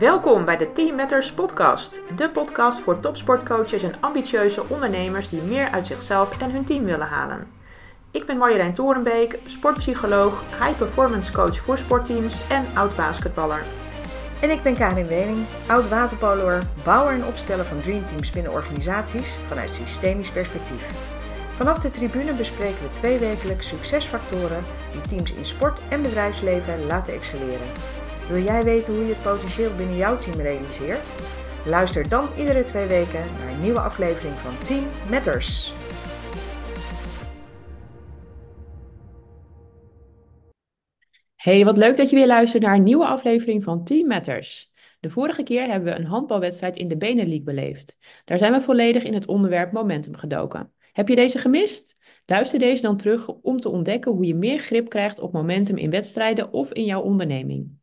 Welkom bij de Team Matters podcast. De podcast voor topsportcoaches en ambitieuze ondernemers die meer uit zichzelf en hun team willen halen. Ik ben Marjolein Torenbeek, sportpsycholoog, high performance coach voor sportteams en oud basketballer. En ik ben Karin Wening, oud waterpoloer, bouwer en opsteller van dreamteams binnen organisaties vanuit systemisch perspectief. Vanaf de tribune bespreken we twee wekelijks succesfactoren die teams in sport en bedrijfsleven laten excelleren. Wil jij weten hoe je het potentieel binnen jouw team realiseert? Luister dan iedere twee weken naar een nieuwe aflevering van Team Matters. Hey, wat leuk dat je weer luistert naar een nieuwe aflevering van Team Matters. De vorige keer hebben we een handbalwedstrijd in de Benelink beleefd. Daar zijn we volledig in het onderwerp momentum gedoken. Heb je deze gemist? Luister deze dan terug om te ontdekken hoe je meer grip krijgt op momentum in wedstrijden of in jouw onderneming.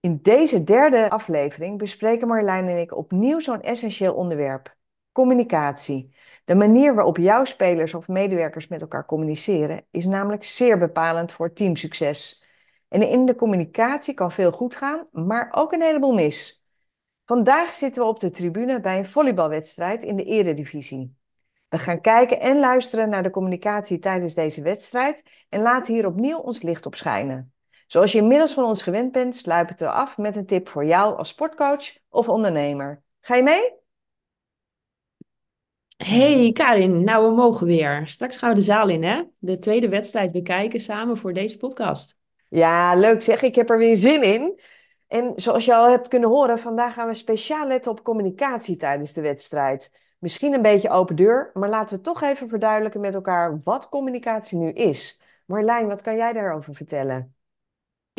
In deze derde aflevering bespreken Marjolein en ik opnieuw zo'n essentieel onderwerp: communicatie. De manier waarop jouw spelers of medewerkers met elkaar communiceren is namelijk zeer bepalend voor teamsucces. En in de communicatie kan veel goed gaan, maar ook een heleboel mis. Vandaag zitten we op de tribune bij een volleybalwedstrijd in de Eredivisie. We gaan kijken en luisteren naar de communicatie tijdens deze wedstrijd en laten hier opnieuw ons licht op schijnen. Zoals je inmiddels van ons gewend bent, sluipen we af met een tip voor jou als sportcoach of ondernemer. Ga je mee? Hey Karin, nou we mogen weer. Straks gaan we de zaal in, hè? De tweede wedstrijd bekijken samen voor deze podcast. Ja, leuk zeg. Ik heb er weer zin in. En zoals je al hebt kunnen horen, vandaag gaan we speciaal letten op communicatie tijdens de wedstrijd. Misschien een beetje open deur, maar laten we toch even verduidelijken met elkaar wat communicatie nu is. Marlijn, wat kan jij daarover vertellen?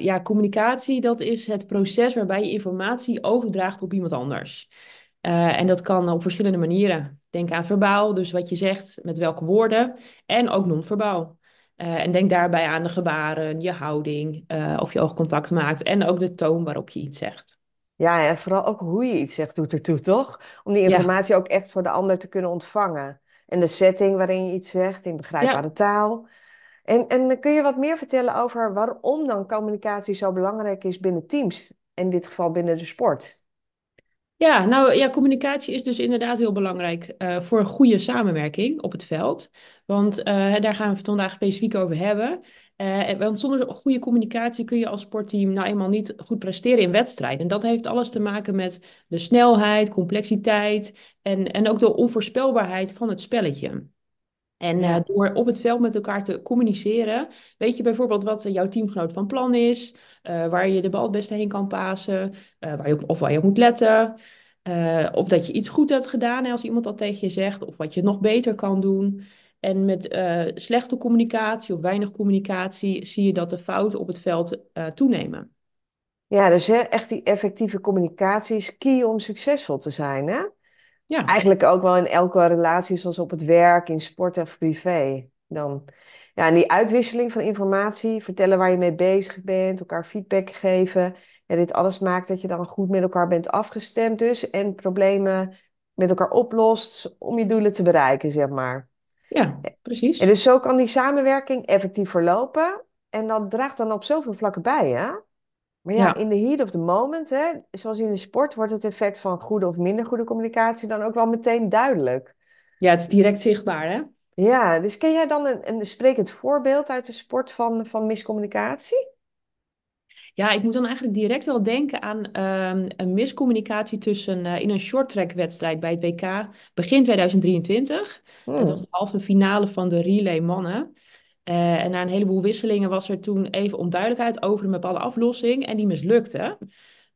Ja, communicatie, dat is het proces waarbij je informatie overdraagt op iemand anders. Uh, en dat kan op verschillende manieren. Denk aan verbaal, dus wat je zegt, met welke woorden, en ook non-verbaal. Uh, en denk daarbij aan de gebaren, je houding, uh, of je oogcontact maakt en ook de toon waarop je iets zegt. Ja, en vooral ook hoe je iets zegt doet ertoe, toch? Om die informatie ook echt voor de ander te kunnen ontvangen. En de setting waarin je iets zegt, in begrijpbare ja. taal. En, en kun je wat meer vertellen over waarom dan communicatie zo belangrijk is binnen teams? In dit geval binnen de sport. Ja, nou ja, communicatie is dus inderdaad heel belangrijk uh, voor een goede samenwerking op het veld. Want uh, daar gaan we het vandaag specifiek over hebben. Uh, want zonder goede communicatie kun je als sportteam nou eenmaal niet goed presteren in wedstrijden. En dat heeft alles te maken met de snelheid, complexiteit en, en ook de onvoorspelbaarheid van het spelletje. En uh, door op het veld met elkaar te communiceren, weet je bijvoorbeeld wat jouw teamgenoot van plan is, uh, waar je de bal het beste heen kan pasen, waar je op, of waar je op moet letten. of dat je iets goed hebt gedaan als iemand dat tegen je zegt, of wat je nog beter kan doen. En met slechte communicatie of weinig communicatie zie je dat de fouten op het veld toenemen. Ja, dus echt die effectieve communicatie is key om succesvol te zijn, hè? Ja. Eigenlijk ook wel in elke relatie, zoals op het werk, in sport of privé. Dan, ja, en die uitwisseling van informatie, vertellen waar je mee bezig bent, elkaar feedback geven. Ja, dit alles maakt dat je dan goed met elkaar bent afgestemd dus. En problemen met elkaar oplost om je doelen te bereiken, zeg maar. Ja, precies. En dus zo kan die samenwerking effectief verlopen. En dat draagt dan op zoveel vlakken bij, hè? Maar ja, in de heat of the moment, hè, zoals in de sport, wordt het effect van goede of minder goede communicatie dan ook wel meteen duidelijk. Ja, het is direct zichtbaar, hè? Ja, dus ken jij dan een, een sprekend voorbeeld uit de sport van, van miscommunicatie? Ja, ik moet dan eigenlijk direct wel denken aan um, een miscommunicatie tussen uh, in een shorttrack wedstrijd bij het WK begin 2023. Hmm. Dat was de halve finale van de relay mannen. Uh, en na een heleboel wisselingen was er toen even onduidelijkheid over een bepaalde aflossing en die mislukte.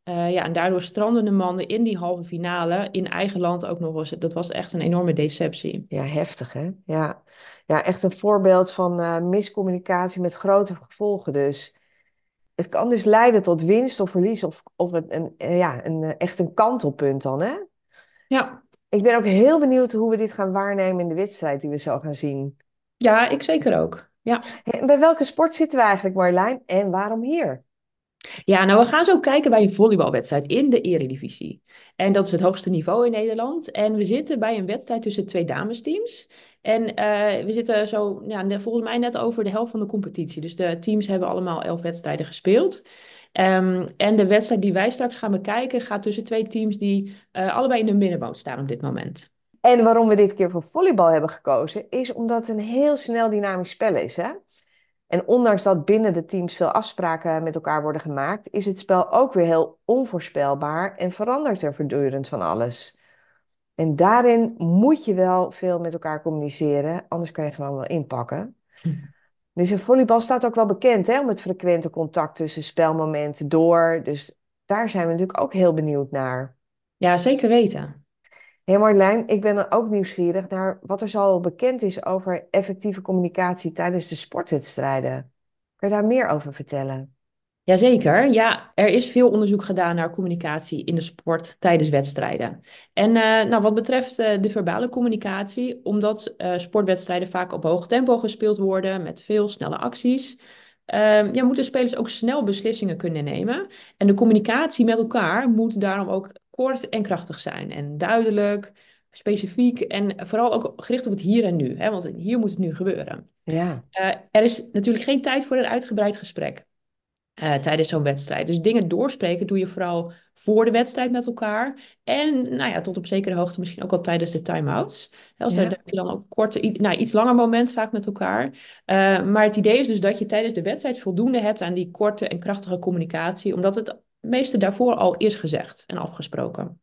Uh, ja, en daardoor stranden de mannen in die halve finale in eigen land ook nog eens. Dat was echt een enorme deceptie. Ja, heftig hè? Ja, ja echt een voorbeeld van uh, miscommunicatie met grote gevolgen dus. Het kan dus leiden tot winst of verlies of, of een, een ja, een, echt een kantelpunt dan hè? Ja. Ik ben ook heel benieuwd hoe we dit gaan waarnemen in de wedstrijd die we zo gaan zien. Ja, ik zeker ook. Ja. Bij welke sport zitten we eigenlijk, Marjolein? En waarom hier? Ja, nou we gaan zo kijken bij een volleybalwedstrijd in de eredivisie. En dat is het hoogste niveau in Nederland. En we zitten bij een wedstrijd tussen twee damesteams. En uh, we zitten zo, ja, volgens mij net over de helft van de competitie. Dus de teams hebben allemaal elf wedstrijden gespeeld. Ehm, en de wedstrijd die wij straks gaan bekijken gaat tussen twee teams die uh, allebei in de middenmoot staan op dit moment. En waarom we dit keer voor volleybal hebben gekozen, is omdat het een heel snel dynamisch spel is. Hè? En ondanks dat binnen de teams veel afspraken met elkaar worden gemaakt, is het spel ook weer heel onvoorspelbaar en verandert er voortdurend van alles. En daarin moet je wel veel met elkaar communiceren, anders kan je gewoon wel inpakken. Dus in volleybal staat ook wel bekend hè, om het frequente contact tussen spelmomenten door. Dus daar zijn we natuurlijk ook heel benieuwd naar. Ja, zeker weten. Hé Marlijn, ik ben dan ook nieuwsgierig naar wat er zo bekend is over effectieve communicatie tijdens de sportwedstrijden. Kun je daar meer over vertellen? Jazeker. Ja, er is veel onderzoek gedaan naar communicatie in de sport tijdens wedstrijden. En uh, nou, wat betreft uh, de verbale communicatie, omdat uh, sportwedstrijden vaak op hoog tempo gespeeld worden met veel snelle acties, ehm, ja, moeten spelers ook snel beslissingen kunnen nemen. En de communicatie met elkaar moet daarom ook kort en krachtig zijn en duidelijk, specifiek en vooral ook gericht op het hier en nu. Hè, want hier moet het nu gebeuren. Ja. er is natuurlijk geen tijd voor een uitgebreid gesprek. Uh, tijdens zo'n wedstrijd. Dus dingen doorspreken doe je vooral voor de wedstrijd met elkaar. En nou ja, tot op zekere hoogte misschien ook al tijdens de time-outs. Als ja. daar je dan ook korte, nou, iets langer moment vaak met elkaar. Uh, maar het idee is dus dat je tijdens de wedstrijd voldoende hebt aan die korte en krachtige communicatie. Omdat het meeste daarvoor al is gezegd en afgesproken.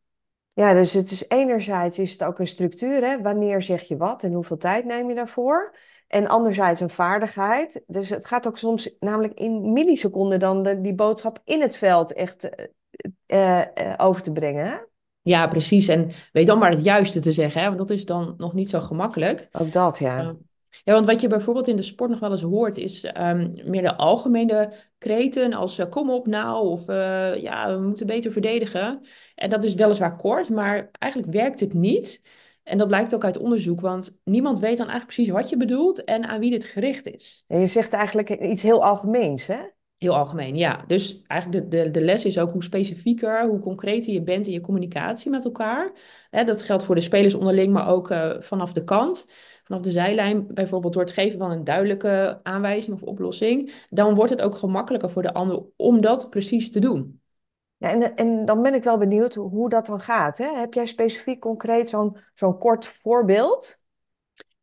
Ja, dus het is enerzijds is het ook een structuur. Hè? Wanneer zeg je wat en hoeveel tijd neem je daarvoor? En anderzijds een vaardigheid. Dus het gaat ook soms namelijk in milliseconden dan de, die boodschap in het veld echt uh, uh, over te brengen. Ja, precies. En weet dan maar het juiste te zeggen, hè? want dat is dan nog niet zo gemakkelijk. Ook dat, ja. Ja, want wat je bijvoorbeeld in de sport nog wel eens hoort, is um, meer de algemene kreten als uh, kom op nou, of ja, we moeten beter verdedigen. En dat is weliswaar kort, maar eigenlijk werkt het niet. En dat blijkt ook uit onderzoek, want niemand weet dan eigenlijk precies wat je bedoelt en aan wie dit gericht is. En je zegt eigenlijk iets heel algemeens, hè? Heel algemeen, ja. Dus eigenlijk de, de, de les is ook hoe specifieker, hoe concreter je bent in je communicatie met elkaar. dat geldt voor de spelers onderling, maar ook uh, vanaf de kant. Vanaf de zijlijn, bijvoorbeeld door het geven van een duidelijke aanwijzing of oplossing. Dan wordt het ook gemakkelijker voor de ander om dat precies te doen. Ja, en, en dan ben ik wel benieuwd hoe dat dan gaat. Hè? Heb jij specifiek concreet zo'n zo'n kort voorbeeld?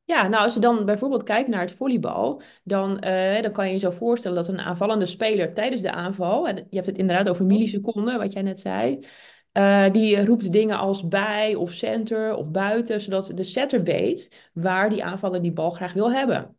Ja, nou als je dan bijvoorbeeld kijkt naar het volleybal, dan, uh, dan kan je je zo voorstellen dat een aanvallende speler tijdens de aanval, je hebt het inderdaad over milliseconden, wat jij net zei, uh, die roept dingen als bij of center of buiten, zodat de setter weet waar die aanvaller die bal graag wil hebben.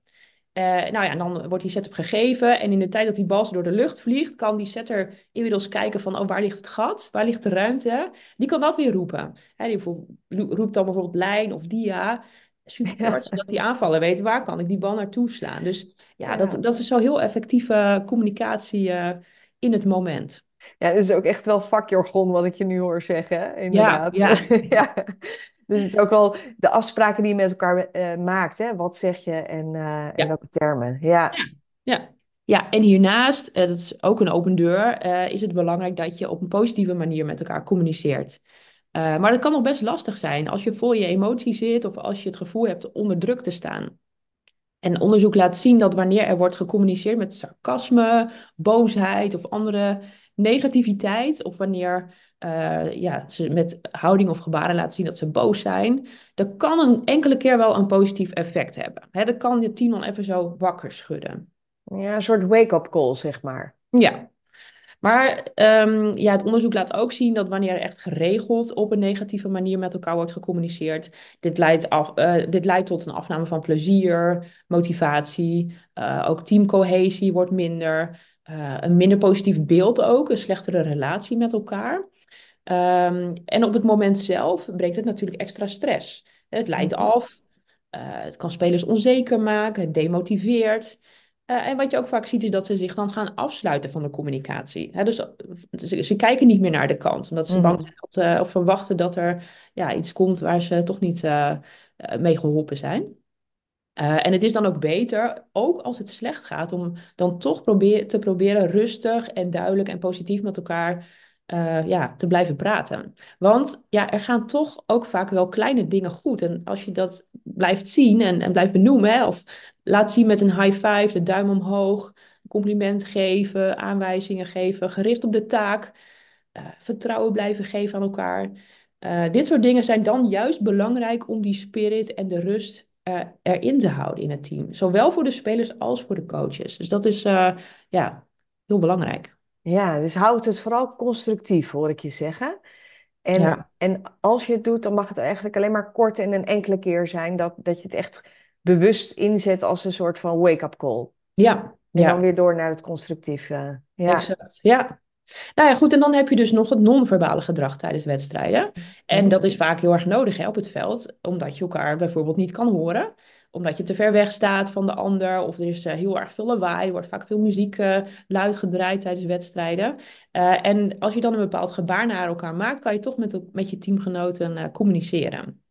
Uh, nou ja, dan wordt die setup gegeven. En in de tijd dat die bal door de lucht vliegt, kan die setter inmiddels kijken van, oh, waar ligt het gat? Waar ligt de ruimte? Die kan dat weer roepen. die roept dan bijvoorbeeld lijn of dia. Super zodat die aanvaller weet, waar kan ik die bal naartoe slaan? Dus ja, Dat, dat is zo heel effectieve communicatie uh, in het moment. Ja, het is ook echt wel vakjargon wat ik je nu hoor zeggen, inderdaad. Ja, ja. ja. Dus het is ook wel de afspraken die je met elkaar uh, maakt. Hè? Wat zeg je en uh, in welke termen. Ja. ja. ja. Ja, en hiernaast, uh, dat is ook een open deur, is het belangrijk dat je op een positieve manier met elkaar communiceert. maar dat kan nog best lastig zijn als je vol je emotie zit of als je het gevoel hebt onder druk te staan. En onderzoek laat zien dat wanneer er wordt gecommuniceerd met sarcasme, boosheid of andere negativiteit, of wanneer uh, ja, ze met houding of gebaren laten zien dat ze boos zijn, dat kan een enkele keer wel een positief effect hebben. Hè, dat kan je team dan even zo wakker schudden. Ja, een soort wake-up call, zeg maar. Ja. Maar um, ja, het onderzoek laat ook zien dat wanneer er echt geregeld op een negatieve manier met elkaar wordt gecommuniceerd, dit leidt, af, uh, dit leidt tot een afname van plezier, motivatie, uh, ook teamcohesie wordt minder, uh, een minder positief beeld ook, een slechtere relatie met elkaar. Um, en op het moment zelf brengt het natuurlijk extra stress. Het leidt mhm. af, uh, het kan spelers onzeker maken, het demotiveert. Uh, en wat je ook vaak ziet is dat ze zich dan gaan afsluiten van de communicatie. Dus ze, ze, kijken niet meer naar de kant, omdat ze mm -hmm. bang zijn uh, of verwachten dat er ja, iets komt waar ze toch niet mee geholpen zijn. Uh, en het is dan ook beter, ook als het slecht gaat, om dan toch te proberen rustig en duidelijk en positief met elkaar uh, ja, te blijven praten. Want ja, er gaan toch ook vaak wel kleine dingen goed. En als je dat blijft zien en, blijft benoemen, of laat zien met een high five, de duim omhoog, compliment geven, aanwijzingen geven, gericht op de taak, eh, vertrouwen blijven geven aan elkaar. Eh, dit soort dingen zijn dan juist belangrijk om die spirit en de rust eh, erin te houden in het team. Zowel voor de spelers als voor de coaches. Dus dat is eh, ja, heel belangrijk. Ja, dus houd het vooral constructief, hoor ik je zeggen. En, Ja, en als je het doet, dan mag het eigenlijk alleen maar kort en een enkele keer zijn dat, dat je het echt bewust inzet als een soort van wake-up call. ja, En dan weer door naar het constructieve. Ja. exact. Ja. Nou ja, goed. En dan heb je dus nog het non-verbale gedrag tijdens wedstrijden. En dat is vaak heel erg nodig hè, op het veld, omdat je elkaar bijvoorbeeld niet kan horen. Omdat je te ver weg staat van de ander, of er is eh, heel erg veel lawaai, er wordt vaak veel muziek eh, luid gedraaid tijdens wedstrijden. Eh, en als je dan een bepaald gebaar naar elkaar maakt, kan je toch met, met je teamgenoten communiceren.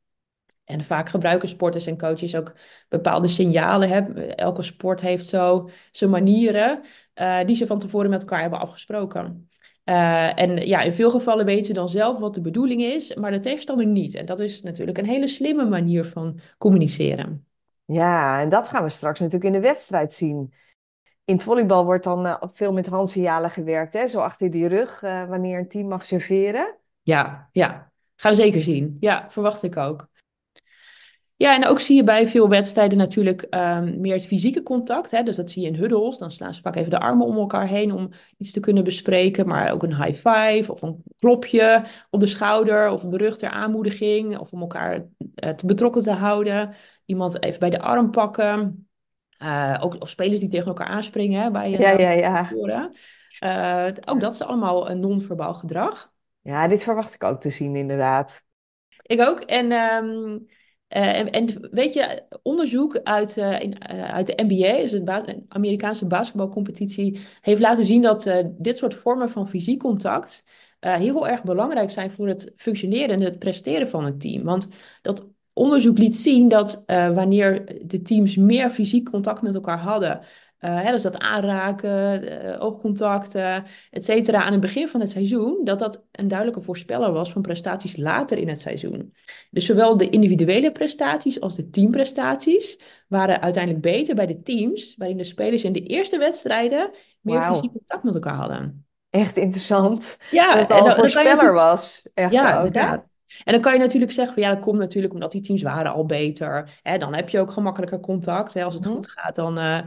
En vaak gebruiken sporters en coaches ook bepaalde signalen. Elke sport heeft zo zijn manieren eh, die ze van tevoren met elkaar hebben afgesproken. Eh, en ja, in veel gevallen weten ze dan zelf wat de bedoeling is, maar de tegenstander niet. En dat is natuurlijk een hele slimme manier van communiceren. Ja, en dat gaan we straks natuurlijk in de wedstrijd zien. In het volleybal wordt dan eh, veel met handsignalen gewerkt, hè? Zo achter die rug, wanneer een team mag serveren. Ja, ja, gaan we zeker zien. Ja, verwacht ik ook. Ja, en ook zie je bij veel wedstrijden natuurlijk ehm, meer het fysieke contact. Hè? Dus dat zie je in huddles. Dan slaan ze vaak even de armen om elkaar heen om iets te kunnen bespreken. Maar ook een high five of een klopje op de schouder of een rug ter aanmoediging. Of om elkaar eh, te betrokken te houden. Iemand even bij de arm pakken. Eh, ook of spelers die tegen elkaar aanspringen hè, bij een Ja, uh, ja, ja. Eh, ook dat is allemaal een non-verbaal gedrag. Ja, dit verwacht ik ook te zien, inderdaad. Ik ook. En, ehm, eh, en, weet je, onderzoek uit, eh, in, eh, uit de NBA, dus een Amerikaanse basketbalcompetitie, heeft laten zien dat dit soort vormen van fysiek contact heel erg belangrijk zijn voor het functioneren en het presteren van een team. Want dat onderzoek liet zien dat wanneer de teams meer fysiek contact met elkaar hadden, eh, hè, dus dat aanraken, eh, oogcontact, eh, et cetera, aan het begin van het seizoen, dat dat een duidelijke voorspeller was van prestaties later in het seizoen. Dus zowel de individuele prestaties als de teamprestaties waren uiteindelijk beter bij de teams, waarin de spelers in de eerste wedstrijden meer fysiek contact met elkaar hadden. echt interessant. Dat Ja, het en al een voorspeller was. Echt ja, ook? En dan kan je natuurlijk zeggen van ja, dat komt natuurlijk omdat die teams waren al beter. Hè, dan heb je ook gemakkelijker contact. Hè, als het Mhm. goed gaat, dan, eh,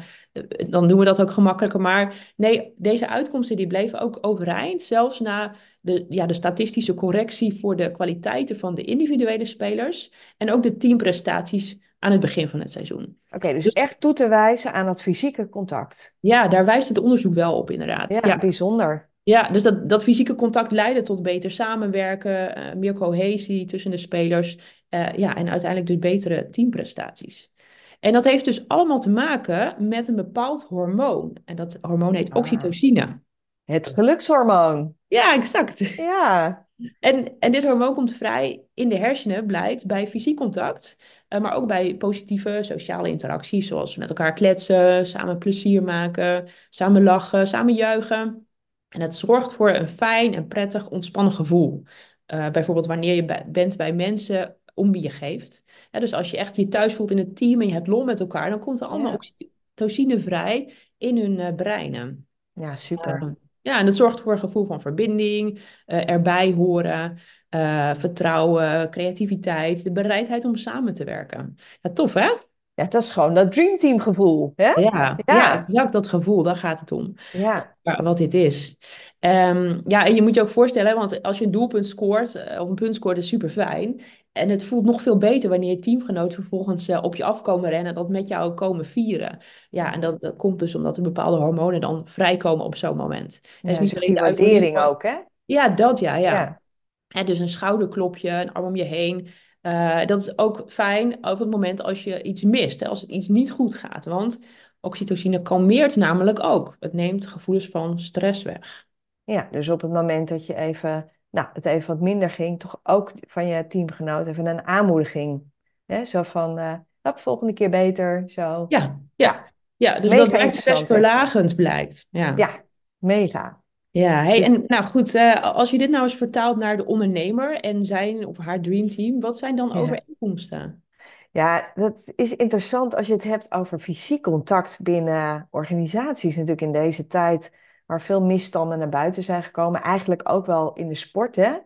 dan doen we dat ook gemakkelijker. Maar nee, deze uitkomsten die bleven ook overeind. Zelfs na de, ja, de statistische correctie voor de kwaliteiten van de individuele spelers. En ook de teamprestaties aan het begin van het seizoen. Oké, dus Dus echt toe te wijzen aan dat fysieke contact. ja, daar wijst het onderzoek wel op inderdaad. Ja, Ja. bijzonder. Ja, dus dat, dat fysieke contact leidde tot beter samenwerken, eh, meer cohesie tussen de spelers, eh, ja, en uiteindelijk dus betere teamprestaties. En dat heeft dus allemaal te maken met een bepaald hormoon. En dat hormoon heet Ah, oxytocine. het gelukshormoon. Ja, exact. Ja, En, en dit hormoon komt vrij in de hersenen, blijkt, bij fysiek contact, eh, maar ook bij positieve sociale interacties, zoals met elkaar kletsen, samen plezier maken, samen lachen, samen juichen. En het zorgt voor een fijn en prettig ontspannen gevoel. Eh, bijvoorbeeld wanneer je bij- bent bij mensen om wie je geeft. Ja, dus als je echt je thuis voelt in het team en je hebt lol met elkaar, dan komt er allemaal ja, oxytocine vrij in hun eh, breinen. ja, Ehm, super. ja, en dat zorgt voor een gevoel van verbinding, eh, erbij horen, eh, vertrouwen, creativiteit, de bereidheid om samen te werken. Ja, tof hè? Ja, dat is gewoon dat dreamteam gevoel, hè? Ja, ja, Ja, dat gevoel, daar gaat het om. ja, Wa- Wat dit is. Ehm, ja, en je moet je ook voorstellen, want als je een doelpunt scoort, eh, of een punt scoort, is super fijn. En het voelt nog veel beter wanneer je teamgenoten vervolgens eh, op je afkomen rennen en dat met jou komen vieren. Ja, en dat, dat komt dus omdat er bepaalde hormonen dan vrijkomen op zo'n moment. Het is ja, niet zegt alleen die waardering ook, hè? ja, dat ja, ja. Ja, Hè, dus een schouderklopje, een arm om je heen. Eh, dat is ook fijn op het moment als je iets mist, hè, als het iets niet goed gaat. Want oxytocine kalmeert namelijk ook. Het neemt gevoelens van stress weg. ja, dus op het moment dat je even, nou, het even wat minder ging, toch ook van je teamgenoot even een aanmoediging. Hè? Zo van, eh nou, volgende keer beter, zo. Ja, Ja, ja. Dus dat mega werkt interessant echt. stressverlagend blijkt. Ja. Ja, mega. Ja, hey, en nou goed, eh, als je dit nou eens vertaalt naar de ondernemer en zijn of haar dreamteam, wat zijn dan Ja. overeenkomsten? Ja, dat is interessant als je het hebt over fysiek contact binnen organisaties. Natuurlijk in deze tijd waar veel misstanden naar buiten zijn gekomen. Eigenlijk ook wel in de sport, hè?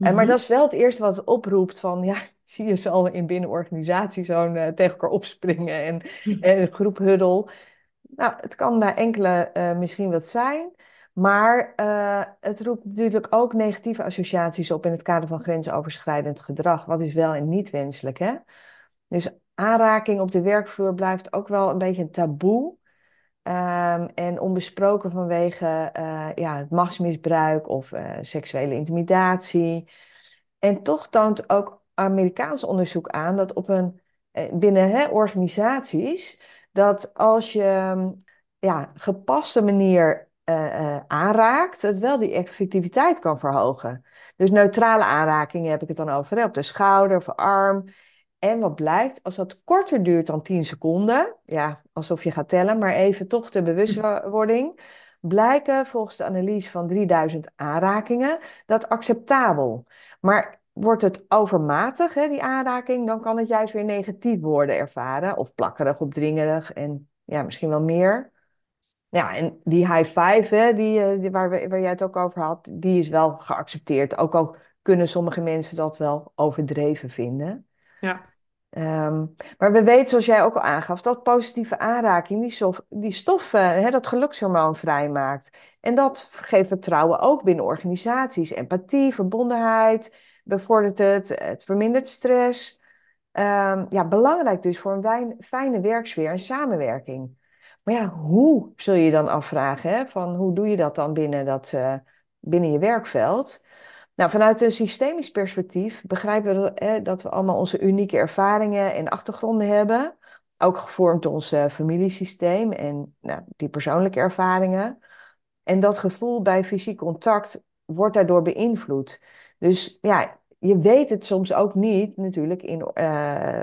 En, maar Mhm. dat is wel het eerste wat het oproept van, ja, zie je ze al in binnen organisatie zo'n eh, tegen elkaar opspringen en eh, een groep huddle. Nou, het kan bij enkele eh, misschien wat zijn, maar eh, het roept natuurlijk ook negatieve associaties op in het kader van grensoverschrijdend gedrag, wat is wel en niet wenselijk, hè? Dus aanraking op de werkvloer blijft ook wel een beetje een taboe. Ehm, en onbesproken vanwege eh, ja, het machtsmisbruik of eh, seksuele intimidatie. En toch toont ook Amerikaans onderzoek aan dat op een, binnen hè, organisaties, dat als je ja, gepaste manier eh, eh, aanraakt, het wel die effectiviteit kan verhogen. Dus neutrale aanrakingen heb ik het dan over, op de schouder of arm. En wat blijkt, als dat korter duurt dan 10 seconden, ja, alsof je gaat tellen, maar even toch de bewustwording, blijken volgens de analyse van 3000 aanrakingen dat acceptabel. Maar wordt het overmatig, hè, die aanraking, dan kan het juist weer negatief worden ervaren, of plakkerig, opdringerig en ja, misschien wel meer. Ja, en die high five, hè, die, eh, die, waar, we, waar jij het ook over had, die is wel geaccepteerd. Ook al kunnen sommige mensen dat wel overdreven vinden. Ja, Ehm, maar we weten, zoals jij ook al aangaf, dat positieve aanraking die, stof, die stoffen, hè, dat gelukshormoon vrijmaakt. En dat geeft vertrouwen ook binnen organisaties. Empathie, verbondenheid, bevordert het, het vermindert stress. Ehm, ja, belangrijk dus voor een wijn- fijne werksfeer en samenwerking. Maar ja, hoe zul je dan afvragen, hè? Van hoe doe je dat dan binnen, dat, eh, binnen je werkveld? Nou, vanuit een systemisch perspectief begrijpen we eh, dat we allemaal onze unieke ervaringen en achtergronden hebben. Ook gevormd door ons eh, familiesysteem en nou, die persoonlijke ervaringen. En dat gevoel bij fysiek contact wordt daardoor beïnvloed. Dus ja, je weet het soms ook niet natuurlijk in, eh,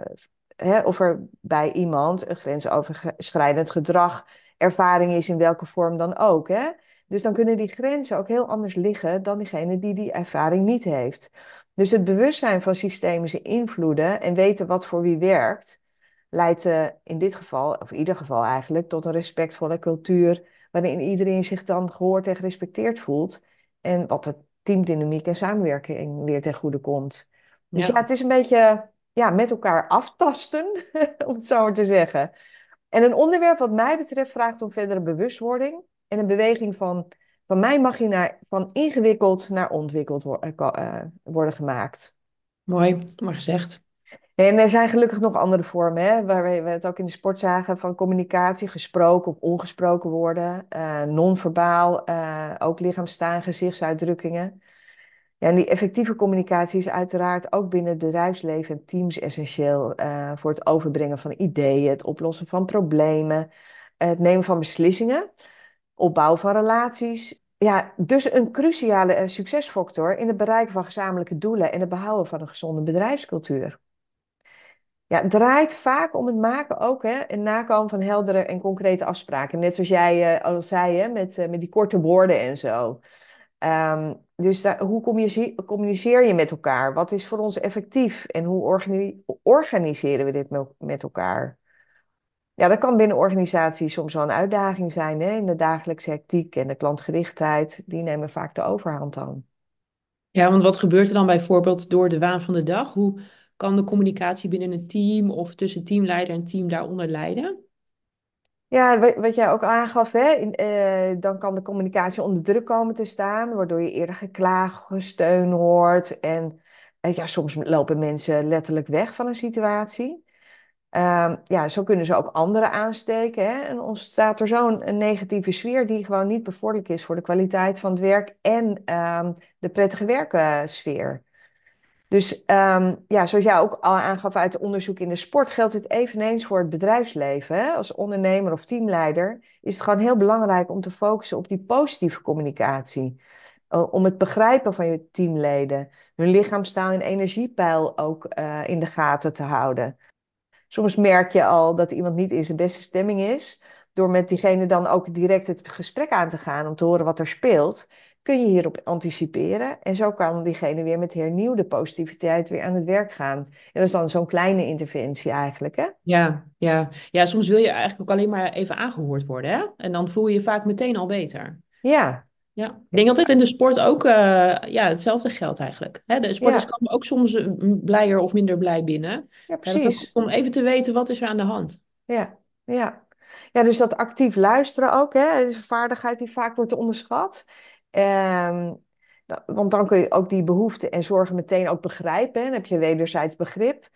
hè, of er bij iemand een grensoverschrijdend gedrag ervaring is in welke vorm dan ook. Hè? Dus dan kunnen die grenzen ook heel anders liggen dan diegene die die ervaring niet heeft. Dus het bewustzijn van systemische invloeden en weten wat voor wie werkt, leidt eh, in dit geval, of in ieder geval eigenlijk, tot een respectvolle cultuur waarin iedereen zich dan gehoord en gerespecteerd voelt. En wat de teamdynamiek en samenwerking weer ten goede komt. Dus ja, ja. het is een beetje ja, met elkaar aftasten, om het zo maar te zeggen. En een onderwerp wat mij betreft vraagt om verdere bewustwording en een beweging van, van mij mag je naar, van ingewikkeld naar ontwikkeld eh, eh, worden gemaakt. Mooi, maar gezegd. En er zijn gelukkig nog andere vormen, hè, waar we het ook in de sport zagen, van communicatie, gesproken of ongesproken woorden, eh non-verbaal, ook lichaamstaal en gezichtsuitdrukkingen. Ja, en die effectieve communicatie is uiteraard ook binnen het bedrijfsleven en teams essentieel eh, voor het overbrengen van ideeën, het oplossen van problemen, het nemen van beslissingen, opbouw van relaties. Ja, dus een cruciale eh, succesfactor in het bereiken van gezamenlijke doelen en het behouden van een gezonde bedrijfscultuur. Ja, het draait vaak om het maken ook hè, en nakomen van heldere en concrete afspraken. Net zoals jij eh, al zei, hè, met, met die korte woorden en zo. Ehm, dus hoe communice- communiceer je met elkaar? Wat is voor ons effectief? En hoe organi- organiseren we dit met, met elkaar? Ja, dat kan binnen organisaties soms wel een uitdaging zijn, hè? In de dagelijkse hectiek en de klantgerichtheid, die nemen vaak de overhand dan. Ja, want wat gebeurt er dan bijvoorbeeld door de waan van de dag? Hoe kan de communicatie binnen een team of tussen teamleider en team daaronder leiden? Ja, wa- wat jij ook aangaf, hè, eh, dan kan de communicatie onder druk komen te staan, waardoor je eerder geklaag, gesteun hoort. En eh, ja, soms lopen mensen letterlijk weg van een situatie. Ehm, ja, zo kunnen ze ook anderen aansteken, hè, en ontstaat er zo'n negatieve sfeer die gewoon niet bevorderlijk is voor de kwaliteit van het werk en ehm, de prettige werksfeer. Dus ehm, ja, zoals jij ook al aangaf uit het onderzoek in de sport, geldt dit eveneens voor het bedrijfsleven. Hè? Als ondernemer of teamleider is het gewoon heel belangrijk om te focussen op die positieve communicatie. Uh, om het begrijpen van je teamleden, hun lichaamstaal en energiepeil ook uh, in de gaten te houden. Soms merk je al dat iemand niet in zijn beste stemming is, door met diegene dan ook direct het gesprek aan te gaan om te horen wat er speelt. Kun je hierop anticiperen. En zo kan diegene weer met hernieuwde positiviteit weer aan het werk gaan. En dat is dan zo'n kleine interventie eigenlijk, hè? Ja, ja. ja, soms wil je eigenlijk ook alleen maar even aangehoord worden, hè? En dan voel je je vaak meteen al beter. Ja, Ja, ik denk altijd in de sport ook eh, ja, hetzelfde geldt eigenlijk. Hè, de sporters ja, komen ook soms eh, blijer of minder blij binnen. ja, ook precies. om even te weten wat is er aan de hand. Ja, ja. Ja, dus dat actief luisteren ook, hè, is een vaardigheid die vaak wordt onderschat. Ehm, da- want dan kun je ook die behoeften en zorgen meteen ook begrijpen. Dan heb je wederzijds begrip.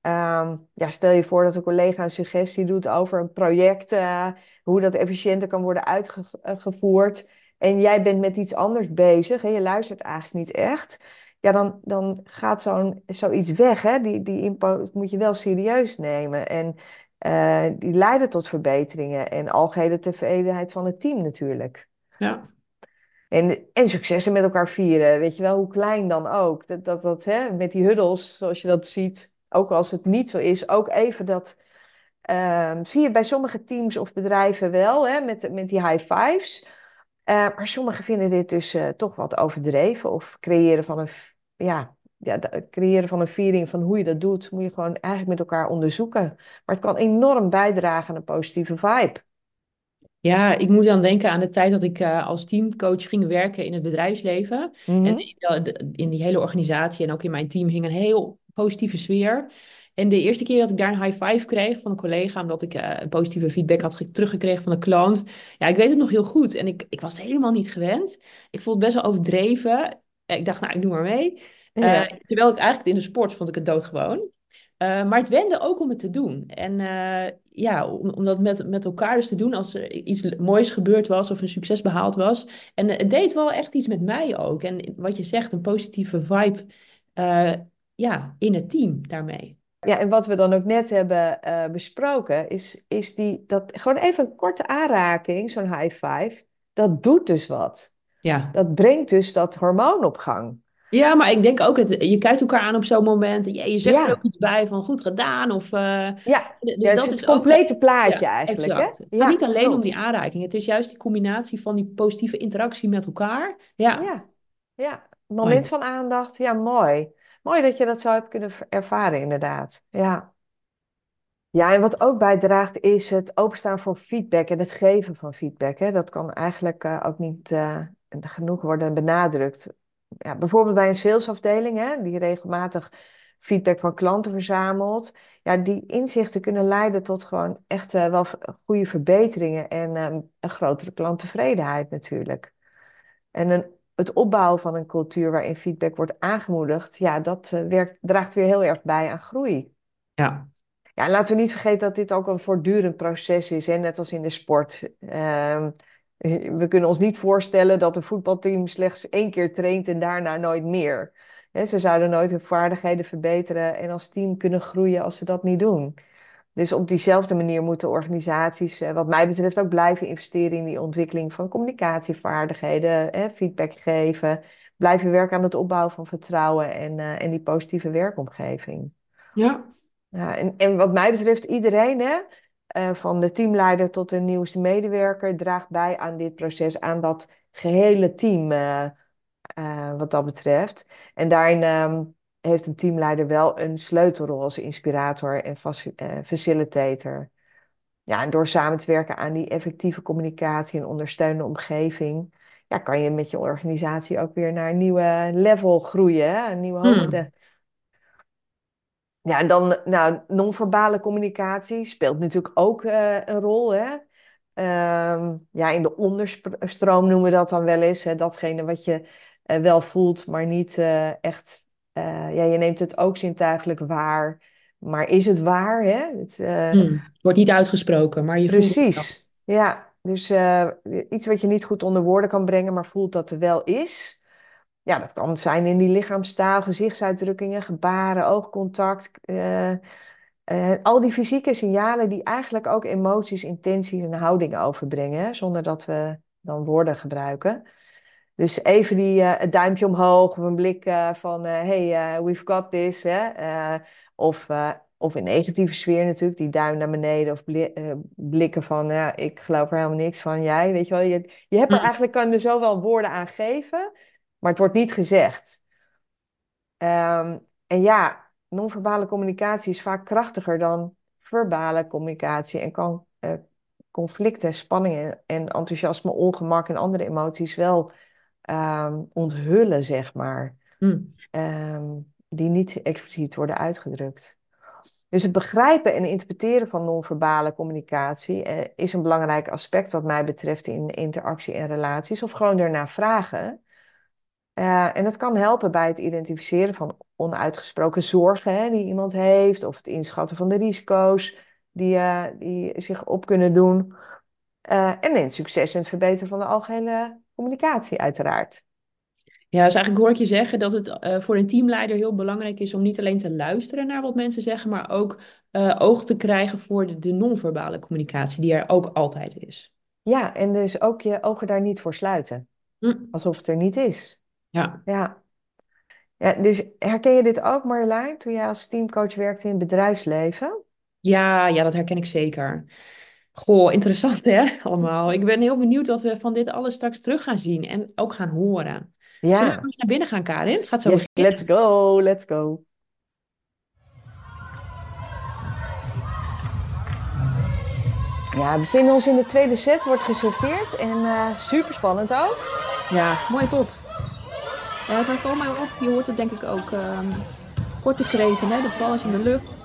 Ehm, ja, stel je voor dat een collega een suggestie doet over een project, eh, hoe dat efficiënter kan worden uitgevoerd. En jij bent met iets anders bezig en je luistert eigenlijk niet echt. Ja, dan, dan gaat zo'n, zoiets weg. Hè? Die, die input moet je wel serieus nemen. En eh, die leiden tot verbeteringen en algehele tevredenheid van het team natuurlijk. Ja, En, en successen met elkaar vieren, weet je wel, hoe klein dan ook. Dat, dat, dat, hè, met die huddles, zoals je dat ziet, ook als het niet zo is, ook even dat ehm, zie je bij sommige teams of bedrijven wel, hè, met, met die high fives. Eh, maar sommigen vinden dit dus eh, toch wat overdreven of creëren van een, ja, ja, creëren van een viering van hoe je dat doet, moet je gewoon eigenlijk met elkaar onderzoeken. Maar het kan enorm bijdragen aan een positieve vibe. Ja, ik moet dan denken aan de tijd dat ik eh, als teamcoach ging werken in het bedrijfsleven. En Mhm. in, in die hele organisatie en ook in mijn team hing een heel positieve sfeer. En de eerste keer dat ik daar een high five kreeg van een collega, omdat ik eh, positieve feedback had ge- teruggekregen van een klant. Ja, ik weet het nog heel goed. En ik, ik was helemaal niet gewend. Ik vond het best wel overdreven. Ik dacht, nou, ik doe maar mee. Eh, terwijl ik eigenlijk in de sport vond ik het doodgewoon. Eh, maar het wende ook om het te doen. En eh, ja, om, om dat met, met elkaar dus te doen als er iets moois gebeurd was of een succes behaald was. En eh, het deed wel echt iets met mij ook. En wat je zegt, een positieve vibe ja, in het team daarmee. Ja, en wat we dan ook net hebben besproken, is, is die, dat gewoon even een korte aanraking, zo'n high five, dat doet dus wat. Ja. Dat brengt dus dat hormoon op gang. Ja, maar ik denk ook, het, je kijkt elkaar aan op zo'n moment. en Je, je zegt er ook iets bij van goed gedaan. Of, eh, ja. dus Ja, het is dat het is ook, complete plaatje ja, eigenlijk, hè? exact. Het gaat Ja, niet alleen om die aanraking. Het is juist die combinatie van die positieve interactie met elkaar. Ja, Ja, ja. mooi. Moment van aandacht, ja, mooi. Mooi dat je dat zo hebt kunnen ervaren, inderdaad. Ja. Ja, en wat ook bijdraagt is het openstaan voor feedback en het geven van feedback. Hè. Dat kan eigenlijk eh, ook niet eh, genoeg worden benadrukt. Ja, bijvoorbeeld bij een salesafdeling, hè, die regelmatig feedback van klanten verzamelt. Ja, die inzichten kunnen leiden tot gewoon echt eh, wel goede verbeteringen en ehm, een grotere klanttevredenheid natuurlijk. En een, het opbouwen van een cultuur waarin feedback wordt aangemoedigd, ja, dat eh, werkt, draagt weer heel erg bij aan groei. Ja, Ja, en laten we niet vergeten dat dit ook een voortdurend proces is, hè? Net als in de sport. Ehm, we kunnen ons niet voorstellen dat een voetbalteam slechts één keer traint en daarna nooit meer. Ze zouden nooit hun vaardigheden verbeteren en als team kunnen groeien als ze dat niet doen. Dus op diezelfde manier moeten organisaties, eh, wat mij betreft, ook blijven investeren in die ontwikkeling van communicatievaardigheden, feedback geven, blijven werken aan het opbouwen van vertrouwen en, eh, en die positieve werkomgeving. ja, Ja, en, en wat mij betreft, iedereen, hè, eh, van de teamleider tot de nieuwste medewerker, draagt bij aan dit proces, aan dat gehele team, eh, eh, wat dat betreft. En daarin ehm, heeft een teamleider wel een sleutelrol als inspirator en faci- facilitator. Ja, en door samen te werken aan die effectieve communicatie en ondersteunende omgeving, ja, kan je met je organisatie ook weer naar een nieuwe level groeien, een nieuwe Hmm. Ja, en dan, nou, non-verbale communicatie speelt natuurlijk ook eh, een rol, hè. Ehm, ja, in de onderstroom noemen we dat dan wel eens, hè, datgene wat je eh, wel voelt, maar niet eh, echt, ja, je neemt het ook zintuigelijk waar, maar is het waar, hè? Het, Hmm. Wordt niet uitgesproken, maar je voelt het precies, ja. Dus iets wat je niet goed onder woorden kan brengen, maar voelt dat er wel is. Ja, dat kan zijn in die lichaamstaal, gezichtsuitdrukkingen, gebaren, oogcontact. eh, eh, al die fysieke signalen die eigenlijk ook emoties, intenties en houdingen overbrengen, hè, zonder dat we dan woorden gebruiken. Dus even die, eh, het duimpje omhoog of een blik van, hey, we've got this. Hè? of Of in negatieve sfeer natuurlijk, die duim naar beneden of bli- blikken van, ja, ik geloof er helemaal niks van, jij, weet je wel. Je, je hebt er Mm, eigenlijk, kan er zo wel woorden aan geven, maar het wordt niet gezegd. Ehm, en ja, non-verbale communicatie is vaak krachtiger dan verbale communicatie en kan eh, conflicten, spanningen en enthousiasme, ongemak en andere emoties wel ehm, onthullen, zeg maar, mm. Ehm, die niet expliciet worden uitgedrukt. Dus het begrijpen en interpreteren van non-verbale communicatie eh, is een belangrijk aspect wat mij betreft in interactie en relaties, of gewoon ernaar vragen. Eh, en dat kan helpen bij het identificeren van onuitgesproken zorgen hè, die iemand heeft, of het inschatten van de risico's die, eh, die zich op kunnen doen. Eh, en in het succes en het verbeteren van de algehele communicatie, uiteraard. Ja, dus eigenlijk hoor ik je zeggen dat het voor een teamleider heel belangrijk is om niet alleen te luisteren naar wat mensen zeggen, maar ook oog te krijgen voor de, de non-verbale communicatie, die er ook altijd is. Ja, en dus ook je ogen daar niet voor sluiten, Mm, alsof het er niet is. Ja. Ja. Ja, dus herken je dit ook, Marjolein, toen jij als teamcoach werkte in het bedrijfsleven? Ja, ja, dat herken ik zeker. Goh, interessant hè, allemaal. Ik ben heel benieuwd wat we van dit alles straks terug gaan zien en ook gaan horen. Zullen we Ja. naar binnen gaan, Karin? Het gaat zo Yes, let's go, let's go. Ja, we bevinden ons in de tweede set, wordt geserveerd en eh super spannend ook. Ja, mooie pot. Ja, maar val mij op, je hoort het denk ik ook. ehm, korte kreten, hè? De bal is in de lucht.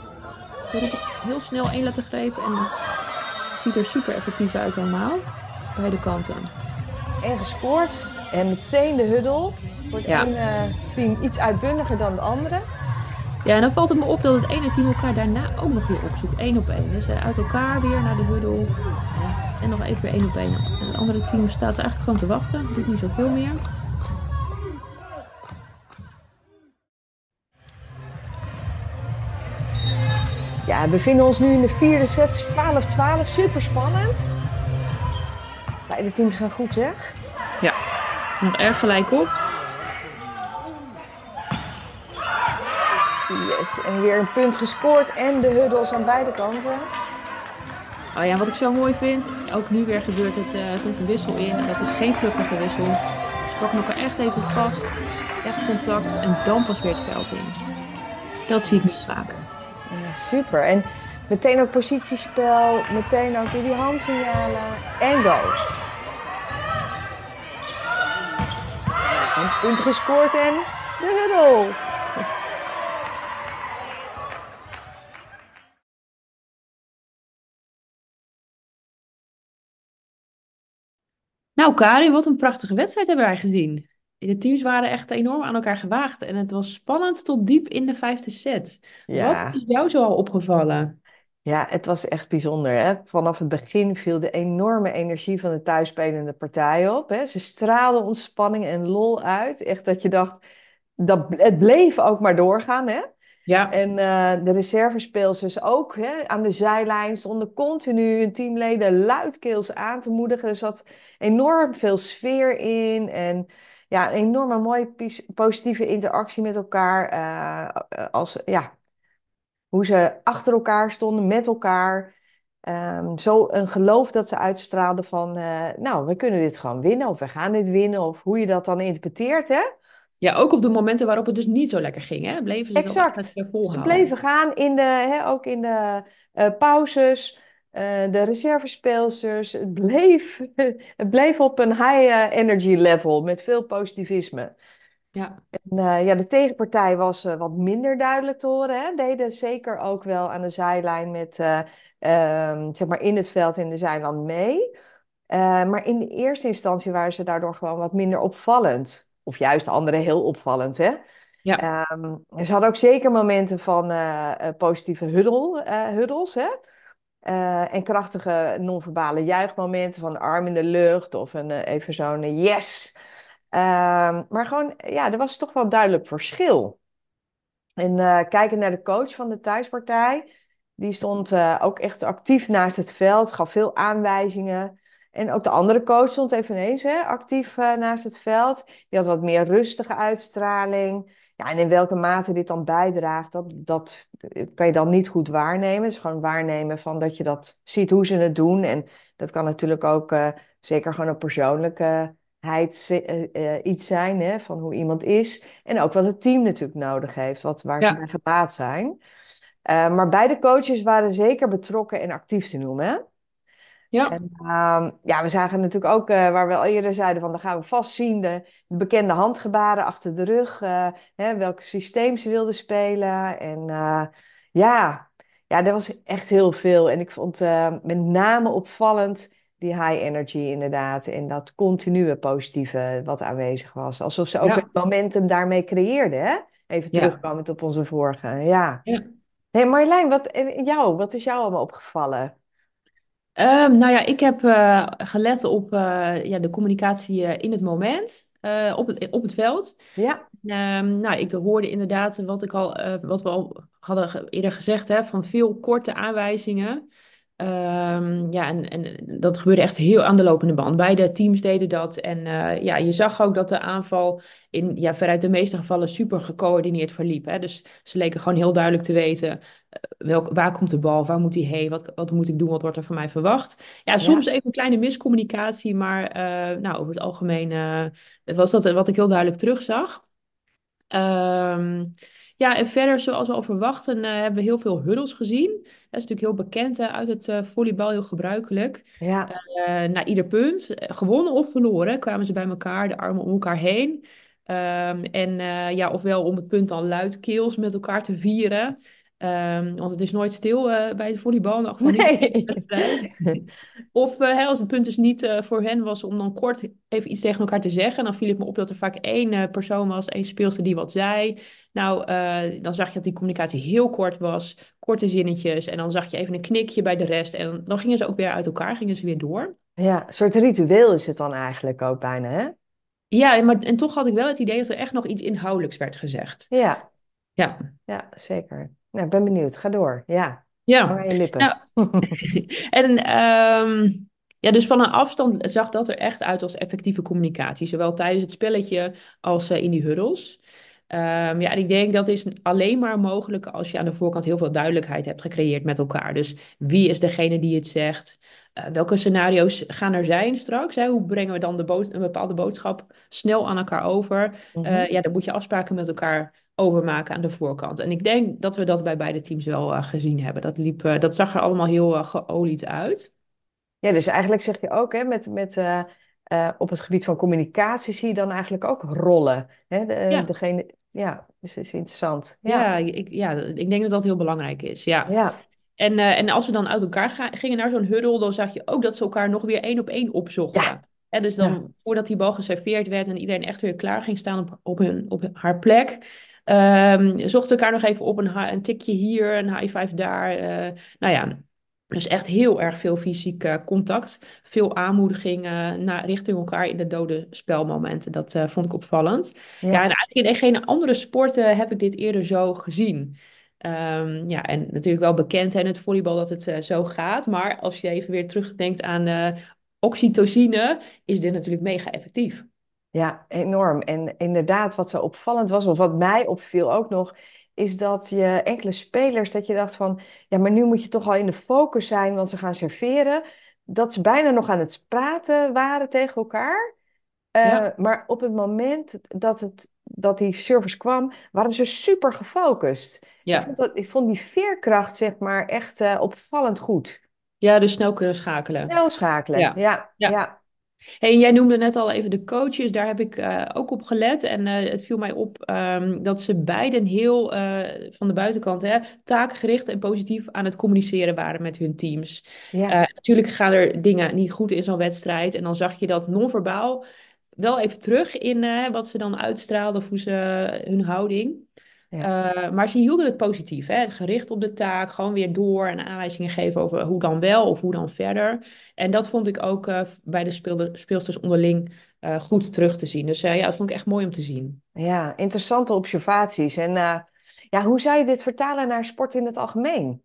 Ze roepen heel snel één lettergreep en het ziet er super effectief uit allemaal. Beide kanten. En gescoord en meteen de huddle. Voor het Ja. ene team iets uitbundiger dan de andere. Ja, en dan valt het me op dat het ene team elkaar daarna ook nog weer opzoekt. één op één. Dus eh, uit elkaar weer naar de huddle. Ja, en nog even weer één op één. En het andere team staat eigenlijk gewoon te wachten. Doet niet zoveel meer. Ja, we bevinden ons nu in de vierde set, 12-12, super spannend. Beide teams gaan goed, zeg. Ja, nog erg gelijk op. Yes, en weer een punt gescoord en de huddles aan beide kanten. Oh ja, wat ik zo mooi vind, ook nu weer gebeurt het, er komt een wissel in. En dat is geen vluchtige wissel. Ze pakken elkaar echt even vast, echt contact en dan pas weer het veld in. Dat zie ik niet vaker. Ja, super. En meteen ook positiespel, meteen ook die handsignalen en go. Een punt gescoord en de huddle. Nou, Karin, wat een prachtige wedstrijd hebben wij gezien. De teams waren echt enorm aan elkaar gewaagd en het was spannend tot diep in de vijfde set. Wat is jou zo al opgevallen? ja, het was echt bijzonder. Hè? Vanaf het begin viel de enorme energie van de thuisspelende partij op. Hè? Ze straalden ontspanning en lol uit. Echt dat je dacht, dat, het bleef ook maar doorgaan. Hè? Ja, En eh, de reservespeelsters ook hè, aan de zijlijn stonden continu hun teamleden luidkeels aan te moedigen. Er zat enorm veel sfeer in en ja, een enorme mooie positieve interactie met elkaar. eh, als, ja, hoe ze achter elkaar stonden, met elkaar. Ehm, zo een geloof dat ze uitstraalden van, eh, nou, we kunnen dit gewoon winnen of we gaan dit winnen. Of hoe je dat dan interpreteert, hè? ja, ook op de momenten waarop het dus niet zo lekker ging, hè? Bleven ze Exact. Ze bleven gaan in de, hè, ook in de eh, pauzes, eh, de reservespeelsters. Het bleef, het bleef op een high eh, energy level met veel positivisme. Ja, En, eh, ja, de tegenpartij was wat minder duidelijk te horen. Hè. Deden zeker ook wel aan de zijlijn met, eh, ehm, zeg maar in het veld in de zijland mee. Maar in de eerste instantie waren ze daardoor gewoon wat minder opvallend. Of juist de anderen heel opvallend, hè. ja, Ehm, ze hadden ook zeker momenten van positieve huddle, eh, huddles, hè? Eh, en krachtige non-verbale juichmomenten van arm in de lucht of een, eh, even zo'n eh, yes. Ehm, maar gewoon, ja, er was toch wel duidelijk verschil. En kijkend naar de coach van de thuispartij, die stond ook echt actief naast het veld, gaf veel aanwijzingen. En ook de andere coach stond eveneens hè, actief naast het veld. Die had wat meer rustige uitstraling. Ja, en in welke mate dit dan bijdraagt, dat, dat kan je dan niet goed waarnemen. Het is gewoon waarnemen van dat je dat ziet hoe ze het doen. En dat kan natuurlijk ook uh, zeker gewoon een persoonlijkheid uh, iets zijn, hè, van hoe iemand is. En ook wat het team natuurlijk nodig heeft, wat, waar ze bij gebaat zijn. maar beide coaches waren zeker betrokken en actief te noemen. Ja. En, uh, ja, we zagen natuurlijk ook, uh, waar we al eerder zeiden, van dan gaan we vast zien de, bekende handgebaren achter de rug, uh, hè, welk systeem ze wilden spelen. En uh, ja, ja, er was echt heel veel. En ik vond met name opvallend die high energy inderdaad. En dat continue positieve wat aanwezig was. Alsof ze ook ja. het momentum daarmee creëerden, hè? Even ja. terugkomend op onze vorige. Ja. ja. Hey Marjolein, wat, jou, wat is jou allemaal opgevallen? Um, nou ja, ik heb uh, gelet op uh, ja, de communicatie uh, in het moment, op, het, op het veld. Ja. Um, nou, ik hoorde inderdaad wat, ik al, wat we al hadden eerder gezegd, hè, van veel korte aanwijzingen. Um, ja, en, en dat gebeurde echt heel aan de lopende band. Beide teams deden dat. En ja, je zag ook dat de aanval in ja, veruit de meeste gevallen super gecoördineerd verliep. Hè? Dus ze leken gewoon heel duidelijk te weten welk, waar komt de bal, waar moet hij heen, wat, wat moet ik doen, wat wordt er van mij verwacht. Ja, soms even een kleine miscommunicatie, maar uh, nou, over het algemeen uh, was dat wat ik heel duidelijk terugzag. Um, ja, en verder, zoals we al verwachten, uh, hebben we heel veel huddles gezien. Dat is natuurlijk heel bekend uit het volleybal, heel gebruikelijk. Ja. na ieder punt, gewonnen of verloren, kwamen ze bij elkaar, de armen om elkaar heen. Um, en ja, ofwel om het punt dan luidkeels met elkaar te vieren. Um, want het is nooit stil uh, bij de volleybal, nee. of uh, als het punt dus niet uh, voor hen was om dan kort even iets tegen elkaar te zeggen. Dan viel het me op dat er vaak één persoon was, één speelster die wat zei. Nou, dan zag je dat die communicatie heel kort was, korte zinnetjes. En dan zag je even een knikje bij de rest. En dan gingen ze ook weer uit elkaar, gingen ze weer door. Ja, een soort ritueel is het dan eigenlijk ook bijna, hè? Ja, maar, en toch had ik wel het idee dat er echt nog iets inhoudelijks werd gezegd. Ja. Ja. Ja, zeker. Nou, ik ben benieuwd. Ga door. Ja. Ja. Aan je lippen. Nou, en um, ja, dus van een afstand zag dat er echt uit als effectieve communicatie. Zowel tijdens het spelletje als uh, in die huddles. Um, ja, en ik denk dat is alleen maar mogelijk als je aan de voorkant heel veel duidelijkheid hebt gecreëerd met elkaar. Dus wie is degene die het zegt? Uh, welke scenario's gaan er zijn straks? Hè? Hoe brengen we dan de een bepaalde boodschap snel aan elkaar over? Mm -hmm. uh, ja, dan moet je afspraken met elkaar overmaken aan de voorkant. En ik denk dat we dat bij beide teams wel uh, gezien hebben. Dat, liep, uh, dat zag er allemaal heel uh, geolied uit. Ja, dus eigenlijk zeg je ook, hè, met, met, op het gebied van communicatie zie je dan eigenlijk ook rollen. Hè? De, ja. Degene, ja, dus is interessant. Ja, ja, ik, ja, ik denk dat dat heel belangrijk is. Ja. ja. En, en als we dan uit elkaar gaan, gingen naar zo'n huddle, dan zag je ook dat ze elkaar nog weer één op één opzochten. Ja. En dus dan, voordat die bal geserveerd werd en iedereen echt weer klaar ging staan op, op, hun, op haar plek, Um, zochten elkaar nog even op een, een tikje hier, een high five daar. Uh, nou ja, dus echt heel erg veel fysiek uh, contact. Veel aanmoediging uh, naar, richting elkaar in de dode spelmomenten. Dat uh, vond ik opvallend. Ja. ja. en eigenlijk in geen andere sporten heb ik dit eerder zo gezien. Um, ja, en natuurlijk wel bekend in het volleybal dat het zo gaat. Maar als je even weer terugdenkt aan oxytocine, is dit natuurlijk mega effectief. Ja, enorm. En inderdaad, wat zo opvallend was, of wat mij opviel ook nog, is dat je enkele spelers, dat je dacht van, ja, maar nu moet je toch al in de focus zijn, want ze gaan serveren. Dat ze bijna nog aan het praten waren tegen elkaar. Uh, ja. Maar op het moment dat, het, dat die service kwam, waren ze super gefocust. Ja. Ik, vond dat, ik vond die veerkracht, zeg maar, echt uh, opvallend goed. Ja, dus snel kunnen schakelen. Snel schakelen, ja. ja. ja. ja. Hey, jij noemde net al even de coaches, daar heb ik uh, ook op gelet. En uh, het viel mij op um, dat ze beiden heel uh, van de buitenkant hè, taakgericht en positief aan het communiceren waren met hun teams. Ja. natuurlijk gaan er dingen niet goed in zo'n wedstrijd. En dan zag je dat non-verbaal wel even terug in wat ze dan uitstraalden of hoe ze hun houding. Ja. Uh, maar ze hielden het positief, hè? gericht op de taak, gewoon weer door en aanwijzingen geven over hoe dan wel of hoe dan verder. En dat vond ik ook uh, bij de speelsters onderling uh, goed terug te zien. Dus ja, dat vond ik echt mooi om te zien. Ja, interessante observaties. En ja, hoe zou je dit vertalen naar sport in het algemeen?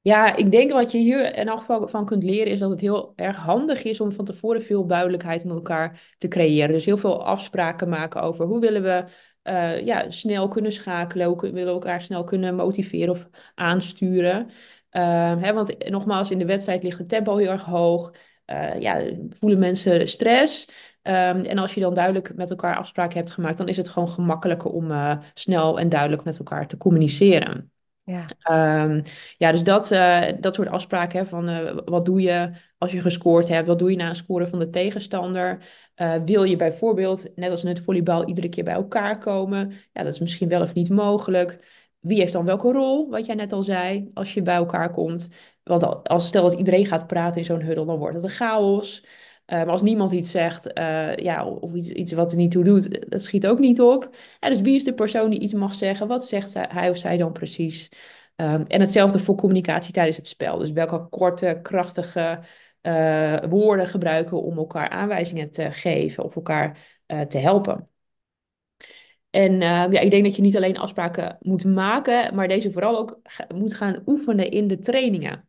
Ja, ik denk wat je hier in elk geval van kunt leren is dat het heel erg handig is om van tevoren veel duidelijkheid met elkaar te creëren. Dus heel veel afspraken maken over hoe willen we eh, ja, snel kunnen schakelen. Willen elkaar snel kunnen motiveren of aansturen. Ehm, hè, want nogmaals, in de wedstrijd ligt het tempo heel erg hoog. Eh, ja, voelen mensen stress. Ehm, en als je dan duidelijk met elkaar afspraken hebt gemaakt, dan is het gewoon gemakkelijker om eh, snel en duidelijk met elkaar te communiceren. Ja. Ehm, ja, dus dat, eh, dat soort afspraken hè, van eh, wat doe je als je gescoord hebt, wat doe je na een score van de tegenstander. Eh, wil je bijvoorbeeld, net als in het volleybal, iedere keer bij elkaar komen? Ja, dat is misschien wel of niet mogelijk. Wie heeft dan welke rol, wat jij net al zei, als je bij elkaar komt? Want als stel dat iedereen gaat praten in zo'n huddle, dan wordt het een chaos. Maar als niemand iets zegt, ja, of iets, iets wat er niet toe doet, dat schiet ook niet op. Dus wie is de persoon die iets mag zeggen? Wat zegt hij of zij dan precies? Um, en hetzelfde voor communicatie tijdens het spel. Dus welke korte, krachtige woorden gebruiken om elkaar aanwijzingen te geven of elkaar te helpen. En uh, ja, ik denk dat je niet alleen afspraken moet maken, maar deze vooral ook moet gaan oefenen in de trainingen.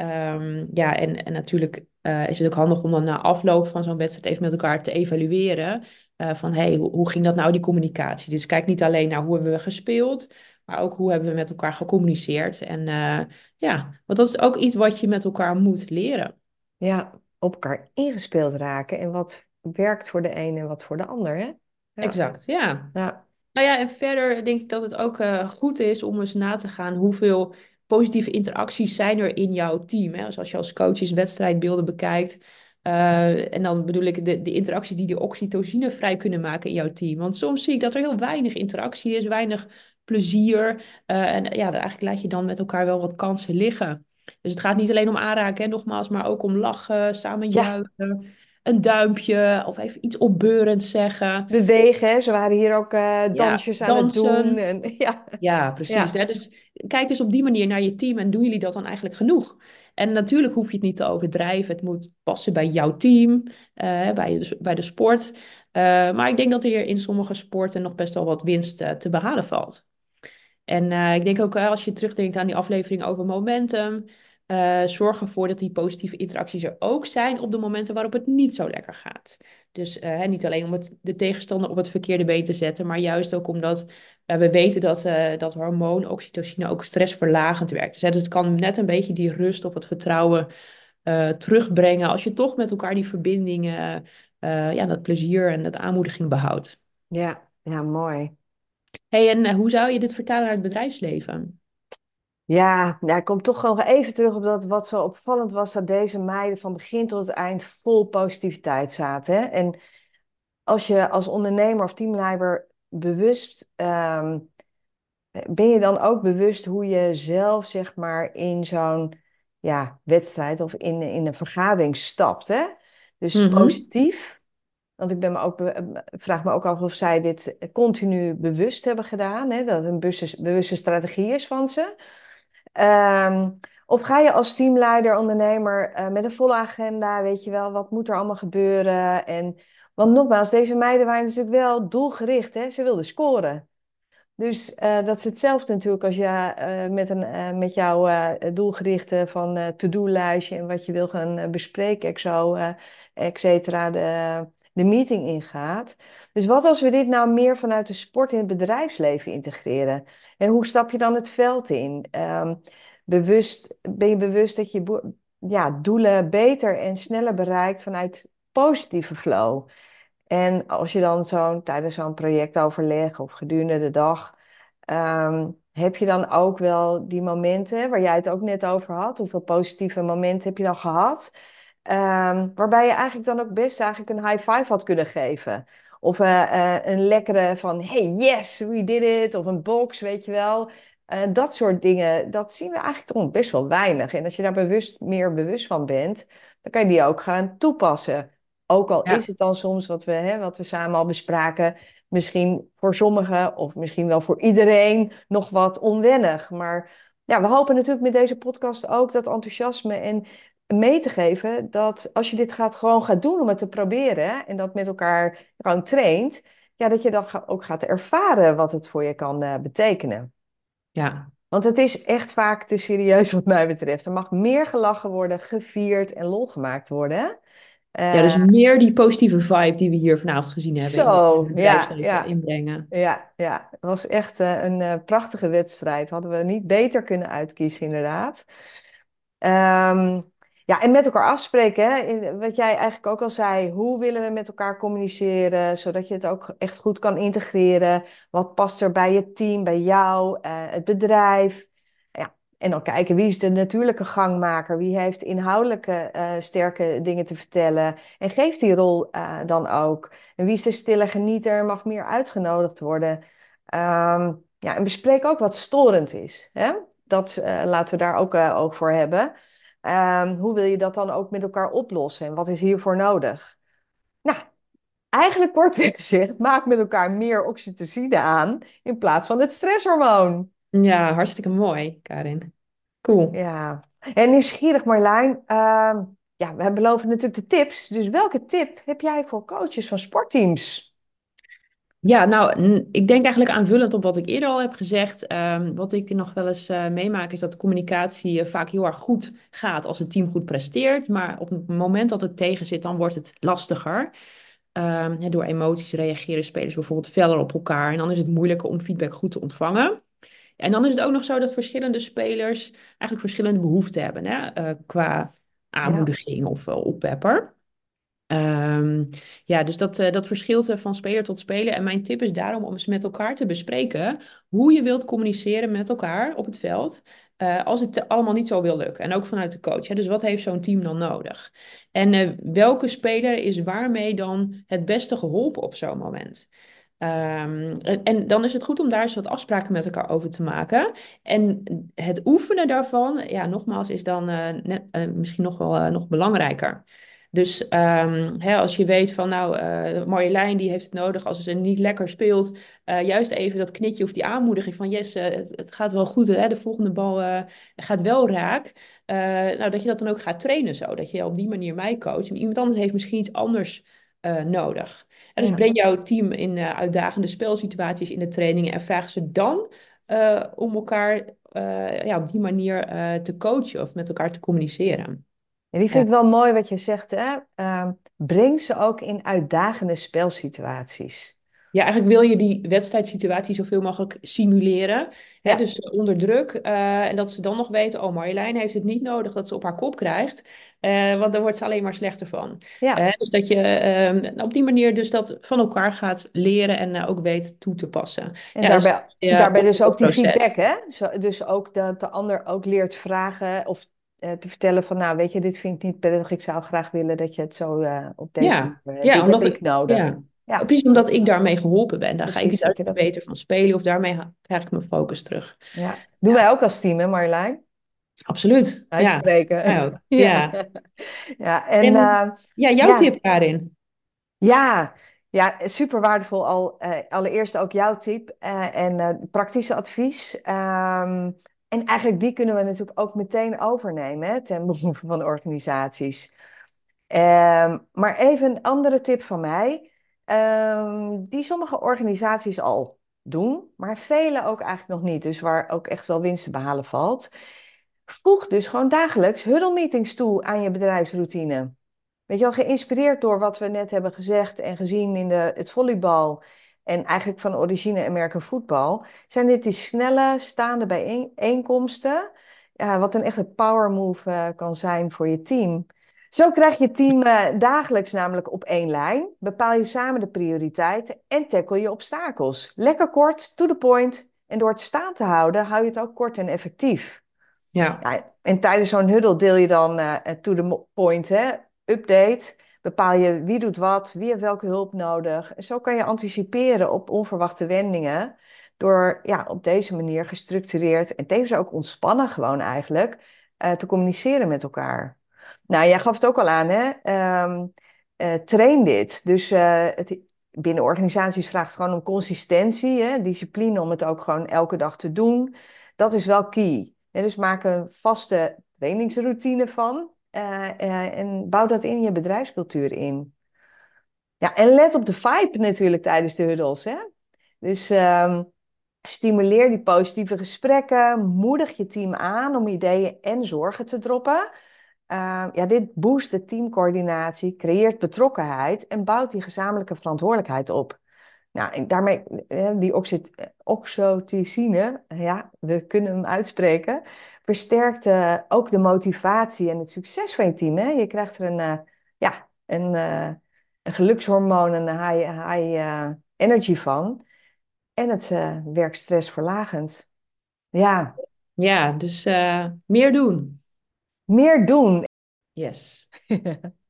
Um, ja, en, en natuurlijk is het ook handig om dan na afloop van zo'n wedstrijd even met elkaar te evalueren. van hey, hoe, hoe, ging dat nou, die communicatie? Dus kijk niet alleen naar hoe hebben we gespeeld, maar ook hoe hebben we met elkaar gecommuniceerd. En uh, ja, want dat is ook iets wat je met elkaar moet leren. Ja, op elkaar ingespeeld raken. En wat werkt voor de ene en wat voor de ander, hè? Ja. Exact, ja. ja. Nou ja, en verder denk ik dat het ook uh, goed is om eens na te gaan hoeveel positieve interacties zijn er in jouw team. Hè? Dus als je als coach eens wedstrijdbeelden bekijkt, uh, en dan bedoel ik de, de interacties die de oxytocine vrij kunnen maken in jouw team. Want soms zie ik dat er heel weinig interactie is, weinig plezier. Uh, en ja, eigenlijk laat je dan met elkaar wel wat kansen liggen. Dus het gaat niet alleen om aanraken, hè, nogmaals, maar ook om lachen, samen juichen. Een duimpje of even iets opbeurends zeggen. Bewegen, ze waren hier ook uh, dansjes aan het doen. En, ja. ja, precies. Hè? Dus kijk eens op die manier naar je team en doen jullie dat dan eigenlijk genoeg? En natuurlijk hoef je het niet te overdrijven. Het moet passen bij jouw team, uh, bij, de, bij de sport. Uh, maar ik denk dat er in sommige sporten nog best wel wat winst te behalen valt. En ik denk ook als je terugdenkt aan die aflevering over momentum, uh, zorg ervoor dat die positieve interacties er ook zijn op de momenten waarop het niet zo lekker gaat. Dus niet alleen om het, de tegenstander op het verkeerde been te zetten, maar juist ook omdat we weten dat, dat hormoon oxytocine ook stressverlagend werkt. Dus, dus het kan net een beetje die rust of het vertrouwen terugbrengen als je toch met elkaar die verbindingen, ja, dat plezier en dat aanmoediging behoudt. Ja, ja, mooi hey, en eh, hoe zou je dit vertalen naar het bedrijfsleven? Ja, ja, ik kom toch gewoon even terug op dat wat zo opvallend was, dat deze meiden van begin tot het eind vol positiviteit zaten. Hè? En als je als ondernemer of teamleider bewust, um, ben je dan ook bewust hoe je zelf, zeg maar, in zo'n ja, wedstrijd of in, in een vergadering stapt. Hè? Dus mm -hmm. positief, want ik ben me ook vraag me ook af of zij dit continu bewust hebben gedaan. Hè? Dat het een bewuste strategie is van ze. Um, of ga je als teamleider, ondernemer uh, met een volle agenda, weet je wel, wat moet er allemaal gebeuren? En, want nogmaals, deze meiden waren natuurlijk wel doelgericht, hè? ze wilden scoren. Dus uh, dat is hetzelfde natuurlijk als je uh, met, een, met jouw doelgerichte van to-do-lijstje en wat je wil gaan bespreken, exo, et cetera, de, de meeting ingaat. Dus wat als we dit nou meer vanuit de sport in het bedrijfsleven integreren? En hoe stap je dan het veld in? Um, bewust, ben je bewust dat je ja, doelen beter en sneller bereikt vanuit positieve flow? En als je dan zo'n tijdens zo'n projectoverleg of gedurende de dag. Um, heb je dan ook wel die momenten waar jij het ook net over had? Hoeveel positieve momenten heb je dan gehad? Um, waarbij je eigenlijk dan ook best eigenlijk een high five had kunnen geven. Of uh, uh, een lekkere van, hey, yes, we did it. Of een box, weet je wel. Uh, dat soort dingen, dat zien we eigenlijk toch best wel weinig. En als je daar bewust, meer bewust van bent, dan kan je die ook gaan toepassen. Ook al ja. is het dan soms wat we, hè, wat we samen al bespraken, misschien voor sommigen of misschien wel voor iedereen nog wat onwennig. Maar ja, we hopen natuurlijk met deze podcast ook dat enthousiasme en mee te geven dat als je dit gaat, gewoon gaat doen om het te proberen en dat met elkaar gewoon traint, ja, dat je dan ook gaat ervaren wat het voor je kan uh, betekenen. Ja. Want het is echt vaak te serieus wat mij betreft. Er mag meer gelachen worden, gevierd en lol gemaakt worden. Ja, dus meer die positieve vibe die we hier vanavond gezien hebben Zo, ja, ja. inbrengen. Ja, ja, het was echt eh, een eh, prachtige wedstrijd. Hadden we niet beter kunnen uitkiezen, inderdaad. Ehm, ja, en met elkaar afspreken, wat jij eigenlijk ook al zei. Hoe willen we met elkaar communiceren, zodat je het ook echt goed kan integreren? Wat past er bij je team, bij jou, eh, het bedrijf? Ja, en dan kijken wie is de natuurlijke gangmaker, wie heeft inhoudelijke eh, sterke dingen te vertellen en geeft die rol eh, dan ook. En wie is de stille genieter, mag meer uitgenodigd worden. Ehm, ja, en bespreek ook wat storend is. Hè? Dat laten we daar ook oog voor hebben. Ehm, hoe wil je dat dan ook met elkaar oplossen en wat is hiervoor nodig? Nou, eigenlijk kortweg gezegd, maak met elkaar meer oxytocine aan in plaats van het stresshormoon. Ja, hartstikke mooi, Karin. Cool. Ja, en nieuwsgierig Marlijn. Ehm, ja, we beloven natuurlijk de tips. Dus welke tip heb jij voor coaches van sportteams? Ja, nou, ik denk eigenlijk aanvullend op wat ik eerder al heb gezegd. ehm, wat ik nog wel eens eh, meemaak is dat de communicatie eh, vaak heel erg goed gaat als het team goed presteert. Maar op het moment dat het tegen zit, dan wordt het lastiger. Ehm, door emoties reageren spelers bijvoorbeeld feller op elkaar. En dan is het moeilijker om feedback goed te ontvangen. En dan is het ook nog zo dat verschillende spelers eigenlijk verschillende behoeften hebben hè, eh, qua Ja, aanmoediging of uh, oppepper. Ehm, ja, dus dat, eh, dat verschilt eh, van speler tot speler. En mijn tip is daarom om eens met elkaar te bespreken hoe je wilt communiceren met elkaar op het veld. eh, als het allemaal niet zo wil lukken. En ook vanuit de coach. Hè? Dus wat heeft zo'n team dan nodig? En welke speler is waarmee dan het beste geholpen op zo'n moment? Ehm, en, dan is het goed om daar eens wat afspraken met elkaar over te maken. En het oefenen daarvan, ja, nogmaals, is dan misschien nog wel nog belangrijker. Dus ehm, hè, als je weet van, nou, eh Marjolein die heeft het nodig als ze niet lekker speelt, eh, juist even dat knitje of die aanmoediging van, yes, eh, het, het gaat wel goed, hè, de volgende bal eh, gaat wel raak. Eh, nou, dat je dat dan ook gaat trainen zo, dat je op die manier mij coacht. En iemand anders heeft misschien iets anders eh, nodig. En dus ja. breng jouw team in eh, uitdagende spelsituaties in de trainingen en vraag ze dan eh, om elkaar eh, ja, op die manier eh, te coachen of met elkaar te communiceren. En die Ja. vind ik wel mooi wat je zegt, hè? Ehm, breng ze ook in uitdagende spelsituaties. Ja, eigenlijk wil je die wedstrijdsituatie zoveel mogelijk simuleren. Hè? Ja, Dus onder druk. eh, en dat ze dan nog weten, oh, Marjolein heeft het niet nodig dat ze op haar kop krijgt. eh, want daar wordt ze alleen maar slechter van. ja. Eh, dus dat je ehm, op die manier dus dat van elkaar gaat leren en eh, ook weet toe te passen. En Ja, daarbij, ja, daarbij dus ook die proces. feedback, hè? Zo, dus ook dat de ander ook leert vragen of eh, te vertellen van, nou, weet je, dit vind ik niet prettig. Ik zou graag willen dat je het zo eh, op deze Ja, manier... ja, omdat ik ik, nodig. ja. Ja, Precies omdat ik daarmee geholpen ben. Dan ga ik dat... beter van spelen of daarmee krijg ik mijn focus terug. Ja. Doen wij ook als team, hè, Marjolein? Absoluut. Ja, Uitspreken. Ja. Ja. Ja, en En eh, ja, jouw tip daarin. ja, ja, super waardevol al. eh, allereerst ook jouw tip eh, en eh, praktische advies. Ehm, en eigenlijk die kunnen we natuurlijk ook meteen overnemen hè, ten behoeve van organisaties. Ehm, maar even een andere tip van mij, ehm, die sommige organisaties al doen, maar vele ook eigenlijk nog niet. Dus waar ook echt wel winst te behalen valt. Voeg dus gewoon dagelijks huddle meetings toe aan je bedrijfsroutine. Weet je wel, geïnspireerd door wat we net hebben gezegd en gezien in de, het volleybal en eigenlijk van origine American voetbal, zijn dit die snelle, staande bijeenkomsten, ja, wat een echte power move eh, kan zijn voor je team. Zo krijg je team eh, dagelijks namelijk op één lijn, bepaal je samen de prioriteiten en tackle je obstakels. Lekker kort, to the point. En door het staan te houden, hou je het ook kort en effectief. Ja, Ja, en tijdens zo'n huddle deel je dan eh, to the point, hè? Update. Bepaal je wie doet wat, wie heeft welke hulp nodig. En zo kan je anticiperen op onverwachte wendingen. Door ja, op deze manier gestructureerd en tevens ook ontspannen gewoon eigenlijk eh, te communiceren met elkaar. Nou, jij gaf het ook al aan, hè? Ehm, eh, train dit. Dus eh, het, binnen organisaties vraagt het gewoon om consistentie, hè? Discipline om het ook gewoon elke dag te doen. Dat is wel key. Dus maak een vaste trainingsroutine van eh, eh, en bouw dat in je bedrijfscultuur in. Ja, en let op de vibe natuurlijk tijdens de huddles, hè? Dus ehm, stimuleer die positieve gesprekken, moedig je team aan om ideeën en zorgen te droppen. Uh, ja, dit boost de teamcoördinatie, creëert betrokkenheid en bouwt die gezamenlijke verantwoordelijkheid op. Nou, daarmee, die oxytocine, ja, we kunnen hem uitspreken, versterkt uh, ook de motivatie en het succes van je team. Hè? Je krijgt er een, uh, ja, een, uh, een gelukshormoon, een high, high energy van. En het werkt stressverlagend. Ja. Ja, dus meer doen. Meer doen. Yes.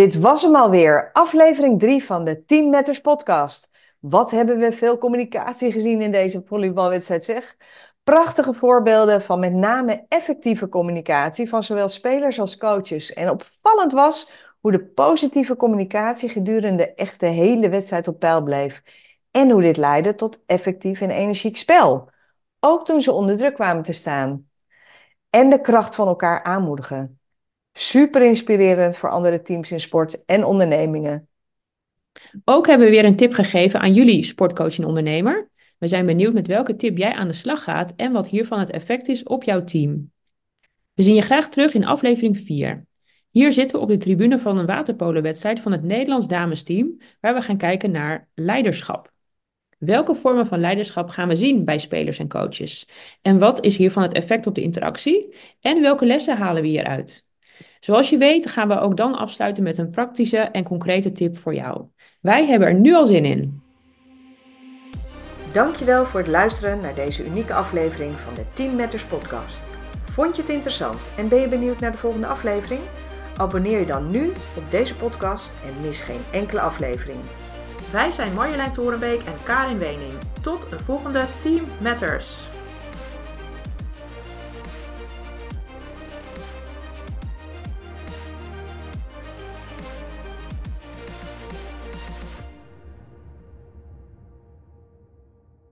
Dit was hem alweer, aflevering 3 van de Team Matters podcast. Wat hebben we veel communicatie gezien in deze volleybalwedstrijd zeg. Prachtige voorbeelden van met name effectieve communicatie van zowel spelers als coaches. En opvallend was hoe de positieve communicatie gedurende echt de hele wedstrijd op peil bleef. En hoe dit leidde tot effectief en energiek spel. Ook toen ze onder druk kwamen te staan. En de kracht van elkaar aanmoedigen. Super inspirerend voor andere teams in sport en ondernemingen. Ook hebben we weer een tip gegeven aan jullie sportcoach en ondernemer. We zijn benieuwd met welke tip jij aan de slag gaat en wat hiervan het effect is op jouw team. We zien je graag terug in aflevering 4. Hier zitten we op de tribune van een waterpolenwedstrijd van het Nederlands damesteam, waar we gaan kijken naar leiderschap. Welke vormen van leiderschap gaan we zien bij spelers en coaches? En wat is hiervan het effect op de interactie? En welke lessen halen we hieruit? Zoals je weet gaan we ook dan afsluiten met een praktische en concrete tip voor jou. Wij hebben er nu al zin in. Dankjewel voor het luisteren naar deze unieke aflevering van de Team Matters podcast. Vond je het interessant en ben je benieuwd naar de volgende aflevering? Abonneer je dan nu op deze podcast en mis geen enkele aflevering. Wij zijn Marjolein Torenbeek en Karin Wening. Tot een volgende Team Matters.